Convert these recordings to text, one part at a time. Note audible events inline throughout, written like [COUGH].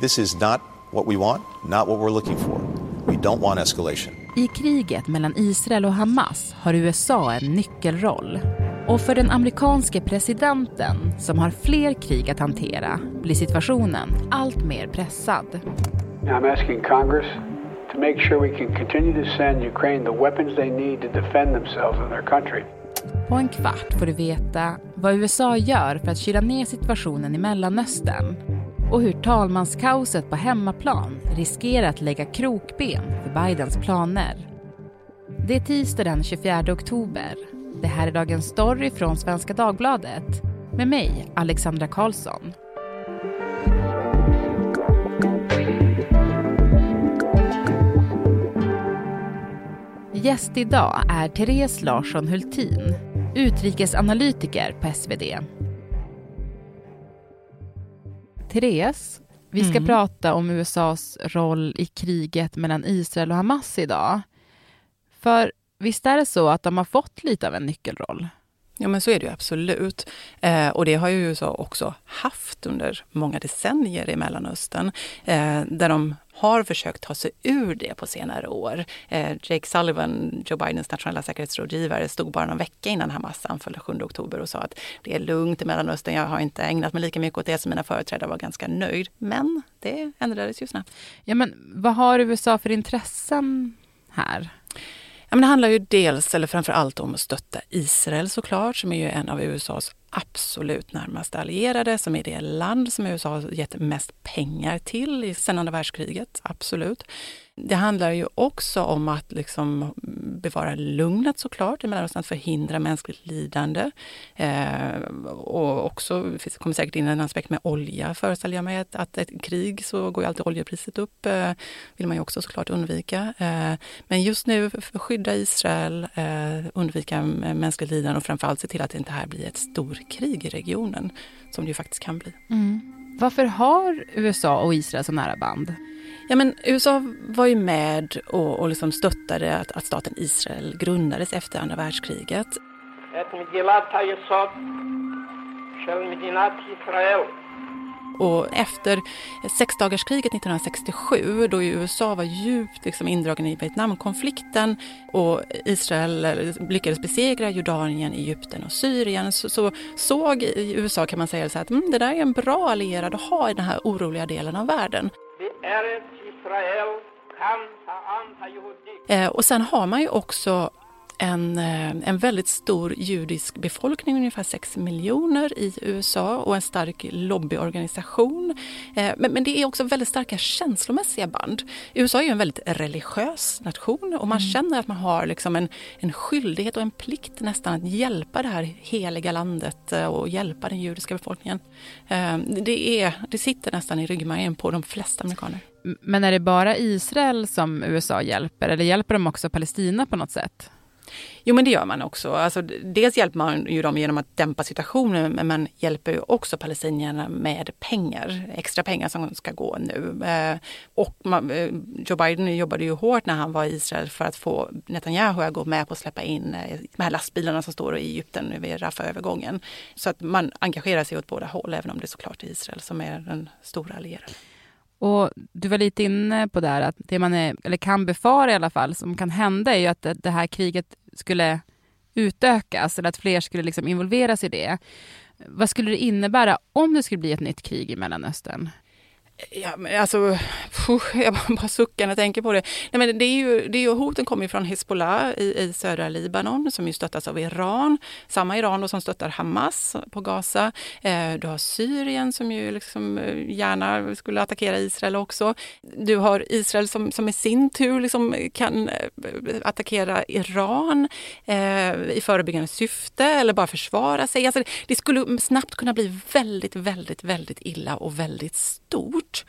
This is not what we want, not what we're looking for. We don't want escalation. I kriget mellan Israel och Hamas har USA en nyckelroll. Och för den amerikanske presidenten, som har fler krig att hantera, blir situationen allt mer pressad. I'm asking Congress to make sure we can continue to send Ukraine the weapons they need to defend themselves and their country. På en kvart får du veta vad USA gör för att kyla ner situationen i Mellanöstern och hur talmanskaoset på hemmaplan riskerar att lägga krokben för Bidens planer. Det är tisdag den 24 oktober. Det här är Dagens Story från Svenska Dagbladet med mig, Alexandra Karlsson. Gäst idag är Therese Larsson Hultin, utrikesanalytiker på SvD. Therese, vi ska mm. prata om USAs roll i kriget mellan Israel och Hamas idag. För visst är det så att de har fått lite av en nyckelroll? Ja men så är det ju absolut. Eh, och det har ju USA också haft under många decennier i Mellanöstern. Eh, där de har försökt ta sig ur det på senare år. Eh, Jake Sullivan, Joe Bidens nationella säkerhetsrådgivare, stod bara någon vecka innan Hamas anföll den 7 oktober och sa att det är lugnt i Mellanöstern, jag har inte ägnat mig lika mycket åt det som mina företrädare var ganska nöjd. Men det ändrades ju snabbt. Ja, men vad har USA för intressen här? Ja, men det handlar ju dels, eller framför allt om att stötta Israel såklart, som är ju en av USAs absolut närmaste allierade, som är det land som USA har gett mest pengar till sedan andra världskriget. Absolut. Det handlar ju också om att liksom bevara lugnet såklart i Mellanöstern, att förhindra mänskligt lidande. Eh, och också, det kommer säkert in en aspekt med olja föreställer jag mig, att, att ett krig så går ju alltid oljepriset upp. Eh, vill man ju också såklart undvika. Eh, men just nu för skydda Israel, eh, undvika mänskligt lidande och framförallt se till att det inte här blir ett storkrig i regionen, som det ju faktiskt kan bli. Mm. Varför har USA och Israel så nära band? Ja, men USA var ju med och, och liksom stöttade att, att staten Israel grundades efter andra världskriget. Och efter sexdagarskriget 1967, då USA var djupt liksom indragen i Vietnamkonflikten och Israel lyckades besegra Jordanien, Egypten och Syrien, så, så såg USA kan man säga så att mm, det där är en bra allierad att ha i den här oroliga delen av världen. Eh, och sen har man ju också en, eh, en väldigt stor judisk befolkning, ungefär 6 miljoner i USA och en stark lobbyorganisation. Eh, men, men, det är också väldigt starka känslomässiga band. USA är ju en väldigt religiös nation och man mm. känner att man har liksom en, en skyldighet och en plikt nästan att hjälpa det här heliga landet eh, och hjälpa den judiska befolkningen. Det, är, det sitter nästan i ryggmärgen på de flesta amerikaner. Men är det bara Israel som USA hjälper eller hjälper de också Palestina på något sätt? Jo men det gör man också. Alltså, dels hjälper man ju dem genom att dämpa situationen men man hjälper ju också palestinierna med pengar, extra pengar som ska gå nu. Eh, och man, eh, Joe Biden jobbade ju hårt när han var i Israel för att få Netanyahu att gå med på att släppa in eh, de här lastbilarna som står i Egypten vid Rafah-övergången. Så att man engagerar sig åt båda håll även om det är såklart är Israel som är den stora allierade. Och du var lite inne på det här att det man är, eller kan befara i alla fall, som kan hända är ju att det här kriget skulle utökas eller att fler skulle liksom involveras i det. Vad skulle det innebära om det skulle bli ett nytt krig i Mellanöstern? Ja, men alltså, puh, [LAUGHS] jag bara suckar när jag tänker på det. Nej, men det är ju, det är ju, hoten kommer från Hezbollah i, i södra Libanon som ju stöttas av Iran. Samma Iran då som stöttar Hamas på Gaza. Eh, du har Syrien som ju liksom eh, gärna skulle attackera Israel också. Du har Israel som, som i sin tur liksom kan eh, attackera Iran eh, i förebyggande syfte eller bara försvara sig. Alltså, det skulle snabbt kunna bli väldigt, väldigt, väldigt illa och väldigt stort stort.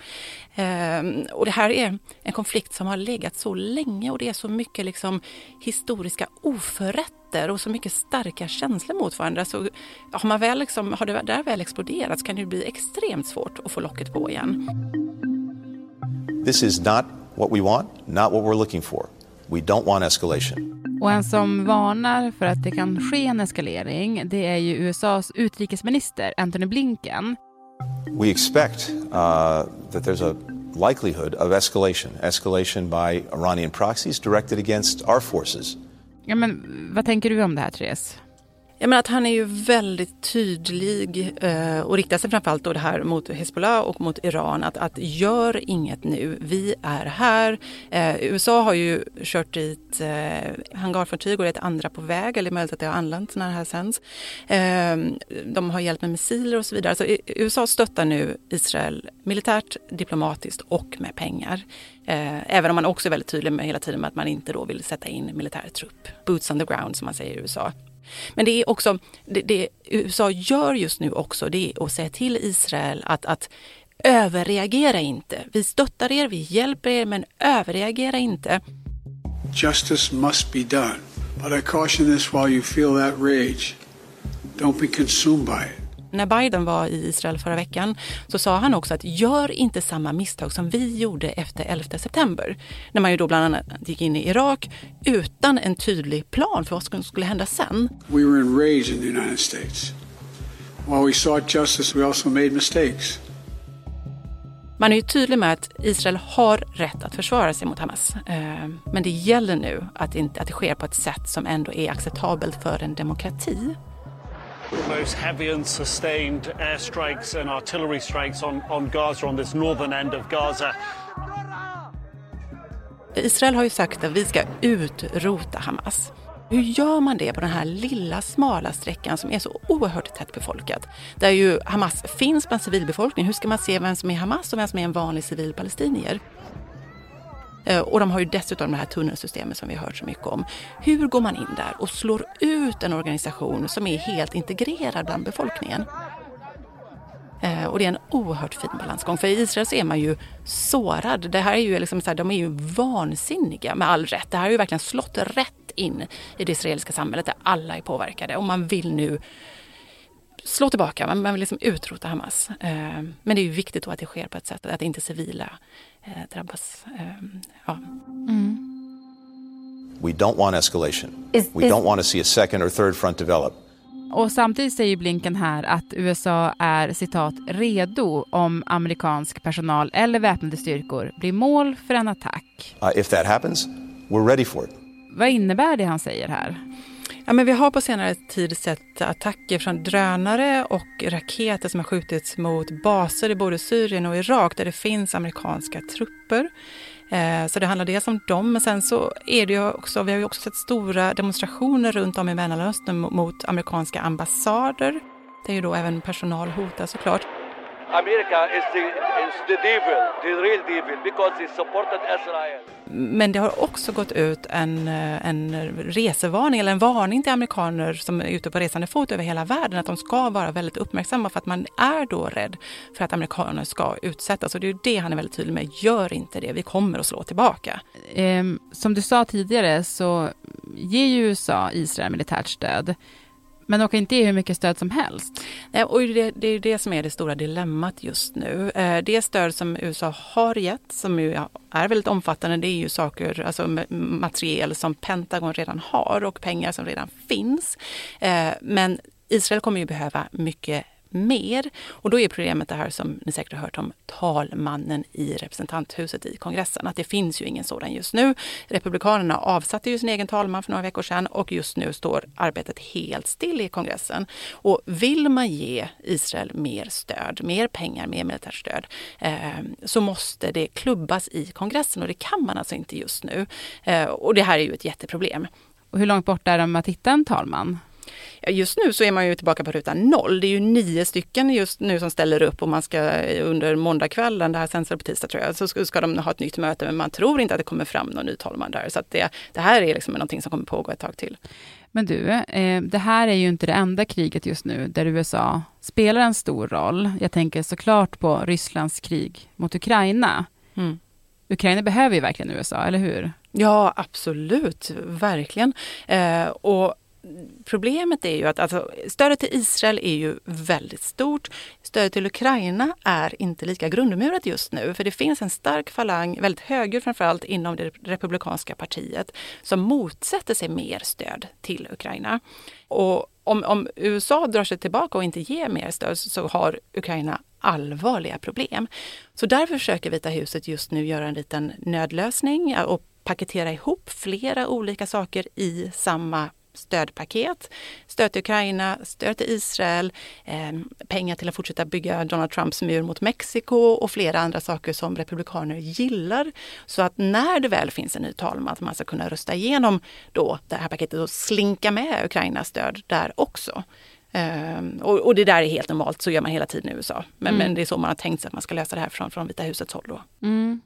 Ehm, och det här är en konflikt som har legat så länge och det är så mycket liksom historiska oförrätter och så mycket starka känslor mot varandra. Så har, man väl liksom, har det där väl exploderat så kan det bli extremt svårt att få locket på igen. This is not what we want, not what we're looking for. We don't want escalation. Och en som varnar för att det kan ske en eskalering, det är ju USAs utrikesminister Antony Blinken We expect uh, that there's a likelihood of escalation, escalation by Iranian proxies directed against our forces. Ja, men vad tänker du om det här, Therese? Jag menar att han är ju väldigt tydlig eh, och riktar sig framförallt då det här mot Hezbollah och mot Iran att, att gör inget nu, vi är här. Eh, USA har ju kört dit eh, hangarfartyg och det är ett andra på väg, eller möjligt att det har anlänt när det här sänds. Eh, de har hjälp med missiler och så vidare. Så USA stöttar nu Israel militärt, diplomatiskt och med pengar. Eh, även om man också är väldigt tydlig med hela tiden med att man inte då vill sätta in militär trupp. Boots on the ground som man säger i USA. Men det är också, det, det USA gör just nu också, det är att säga till Israel att, att överreagera inte. Vi stöttar er, vi hjälper er, men överreagera inte. Justice must be done. But I caution this while you feel that rage. Don't be consumed by it. När Biden var i Israel förra veckan så sa han också att gör inte samma misstag som vi gjorde efter 11 september. När man ju då bland annat gick in i Irak utan en tydlig plan för vad som skulle hända sen. We were enraged in the United States. While we sought justice, we also made mistakes. Man är ju tydlig med att Israel har rätt att försvara sig mot Hamas. Eh, men det gäller nu att, inte, att det sker på ett sätt som ändå är acceptabelt för en demokrati most heavy and sustained airstrikes and artillery strikes on, on Gaza, on this northern end of Gaza. Israel har ju sagt att vi ska utrota Hamas. Hur gör man det på den här lilla smala sträckan som är så oerhört tätt befolkat? Där ju Hamas finns bland civilbefolkningen. Hur ska man se vem som är Hamas och vem som är en vanlig civil palestinier? Eh, och de har ju dessutom det här tunnelsystemet som vi har hört så mycket om. Hur går man in där och slår ut en organisation som är helt integrerad bland befolkningen? Eh, och det är en oerhört fin balansgång. För i Israel så är man ju sårad. Det här är ju liksom så här, de är ju vansinniga med all rätt. Det här har ju verkligen slått rätt in i det israeliska samhället där alla är påverkade och man vill nu slå tillbaka, man vill liksom utrota Hamas. Eh, men det är ju viktigt då att det sker på ett sätt att inte civila eh, drabbas. Eh, ja. Mm. We don't want escalation. Is, We is... don't want to see a second or third front develop. Och samtidigt säger Blinken här att USA är citat redo om amerikansk personal eller väpnade styrkor blir mål för en attack. Uh, if that happens, we're ready for it. Vad innebär det han säger här? Ja, men vi har på senare tid sett attacker från drönare och raketer som har skjutits mot baser i både Syrien och Irak där det finns amerikanska trupper. Eh, så det handlar dels om dem, men sen så är det ju också, vi har ju också sett stora demonstrationer runt om i Mellanöstern mot amerikanska ambassader. Där ju då även personal hotas såklart. America is the, is the devil, the real devil, because he supported Israel. Men det har också gått ut en, eh, en resevarning eller en varning till amerikaner som är ute på resande fot över hela världen att de ska vara väldigt uppmärksamma för att man är då rädd för att amerikaner ska utsättas. Och det är det han är väldigt tydlig med. Gör inte det, vi kommer att slå tillbaka. Um, som du sa tidigare så ger ju USA Israel militärt stöd. Men de kan inte ge hur mycket stöd som helst. Nej, och det, det är det som är det stora dilemmat just nu. Eh, det stöd som USA har gett, som ju är väldigt omfattande, det är ju saker, alltså materiel som Pentagon redan har och pengar som redan finns. Eh, men Israel kommer ju behöva mycket mer. Och då är problemet det här som ni säkert har hört om, talmannen i representanthuset i kongressen. Att det finns ju ingen sådan just nu. Republikanerna avsatte ju sin egen talman för några veckor sedan och just nu står arbetet helt still i kongressen. Och vill man ge Israel mer stöd, mer pengar, mer militärt stöd, eh, så måste det klubbas i kongressen och det kan man alltså inte just nu. Eh, och det här är ju ett jätteproblem. Och hur långt bort är de att hitta en talman? Just nu så är man ju tillbaka på ruta noll. Det är ju nio stycken just nu som ställer upp och man ska under måndagskvällen, det här sänds på tisdag tror jag, så ska, de ha ett nytt möte men man tror inte att det kommer fram någon ny talman där. Så det, det här är liksom någonting som kommer pågå ett tag till. Men du, eh, det här är ju inte det enda kriget just nu där USA spelar en stor roll. Jag tänker såklart på Rysslands krig mot Ukraina. Mm. Ukraina behöver ju verkligen USA, eller hur? Ja, absolut, verkligen. Eh, och problemet är ju att alltså, stödet till Israel är ju väldigt stort. Stödet till Ukraina är inte lika grundmurat just nu för det finns en stark falang, väldigt högljudd framförallt inom det republikanska partiet som motsätter sig mer stöd till Ukraina. Och om, om USA drar sig tillbaka och inte ger mer stöd så har Ukraina allvarliga problem. Så därför försöker Vita huset just nu göra en liten nödlösning och paketera ihop flera olika saker i samma stödpaket. Stöd till Ukraina, stöd till Israel, eh, pengar till att fortsätta bygga Donald Trumps mur mot Mexiko och flera andra saker som republikaner gillar. Så att när det väl finns en ny talman, att man ska kunna rösta igenom då det här paketet och slinka med Ukrainas stöd där också. Um, och, och, det där är helt normalt, så gör man hela tiden i USA. Men, mm. men det är så man har tänkt sig att man ska lösa det här från, från Vita husets håll. Då. Mm.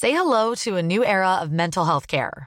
Say hello to a new era of mental health care.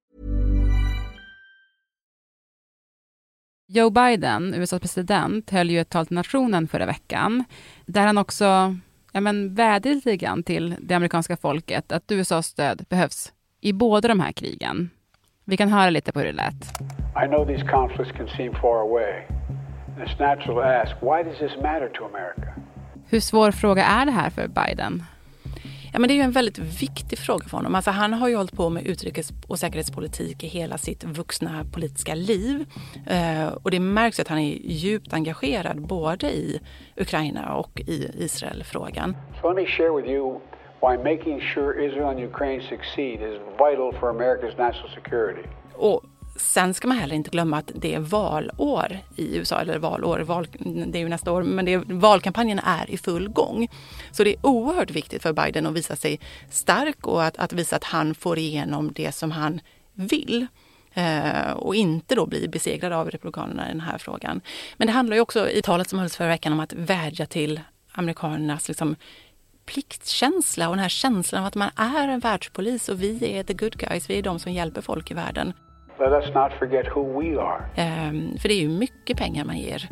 Joe Biden, USAs president, höll ju ett tal till nationen förra veckan, där han också ja, men, vädjade lite grann till det amerikanska folket att USAs stöd behövs i båda de här krigen. Vi kan höra lite på hur det lät. I know these conflicts can seem far away. It's natural to ask, why does this matter to America? Hur svår fråga är det här för Biden? Ja, men det är ju en väldigt viktig fråga för honom. Alltså, han har ju hållit på med utrikes och säkerhetspolitik i hela sitt vuxna politiska liv. Eh, och det märks att han är djupt engagerad både i Ukraina och i Israelfrågan. So let me share with you why making sure Israel and Ukraine succeed is vital for America's national security. Och Sen ska man heller inte glömma att det är valår i USA, eller valår, val, det är ju nästa år, men det är, valkampanjen är i full gång. Så det är oerhört viktigt för Biden att visa sig stark och att, att visa att han får igenom det som han vill. Eh, och inte då bli besegrad av Republikanerna i den här frågan. Men det handlar ju också i talet som hölls förra veckan om att vädja till amerikanernas liksom, pliktkänsla och den här känslan av att man är en världspolis och vi är the good guys, vi är de som hjälper folk i världen. Let us not forget who we are. Um, för det är ju mycket pengar man ger.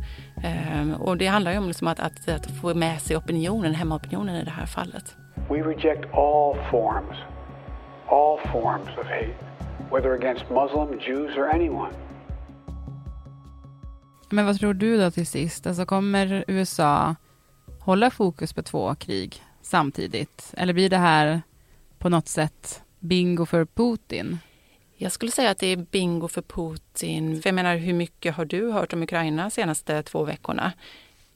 Um, och det handlar ju om liksom att, att, att, få med sig opinionen, hemmaopinionen i det här fallet. We reject all forms, all forms of hate, whether against Muslim, Jews or anyone. Men vad tror du då till sist? Alltså kommer USA hålla fokus på två krig samtidigt? Eller blir det här på något sätt bingo för Putin? Jag skulle säga att det är bingo för Putin. För jag menar, hur mycket har du hört om Ukraina de senaste två veckorna?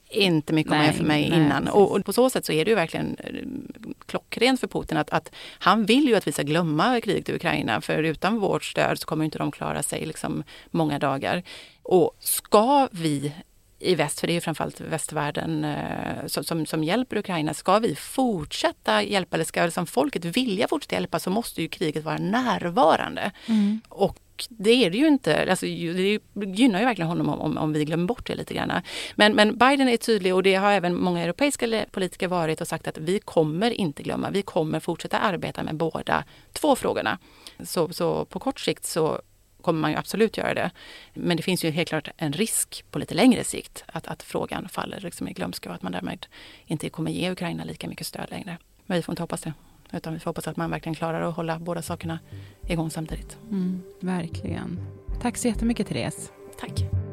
Inte mycket nej, om för mig nej, innan. Och, och, på så sätt så är det ju verkligen eh, klockrent för Putin att, att, han vill ju att vi ska glömma kriget i Ukraina. För utan vårt stöd så kommer inte de klara sig liksom många dagar. Och ska vi i väst, för det är ju framförallt västvärlden eh, som, som, som, hjälper Ukraina. Ska vi fortsätta hjälpa, eller ska liksom folket vilja fortsätta hjälpa så måste ju kriget vara närvarande. Mm. Och det är det ju inte. Alltså, det gynnar ju verkligen honom om, om vi glömmer bort det lite grann. Men, men, Biden är tydlig och det har även många europeiska politiker varit och sagt att vi kommer inte glömma. Vi kommer fortsätta arbeta med båda två frågorna. Så, så på kort sikt så kommer man ju absolut göra det. Men det finns ju helt klart en risk på lite längre sikt att, att frågan faller liksom i glömska och att man därmed inte kommer ge Ukraina lika mycket stöd längre. Men vi får inte hoppas det. Utan vi får hoppas att man verkligen klarar att hålla båda sakerna igång samtidigt. Mm, verkligen. Tack så jättemycket Therese. Tack.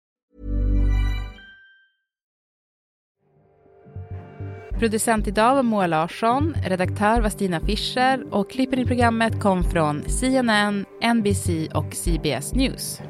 Producent idag var Moa Larsson, redaktör var Stina Fischer och klippen i programmet kom från CNN, NBC och CBS News.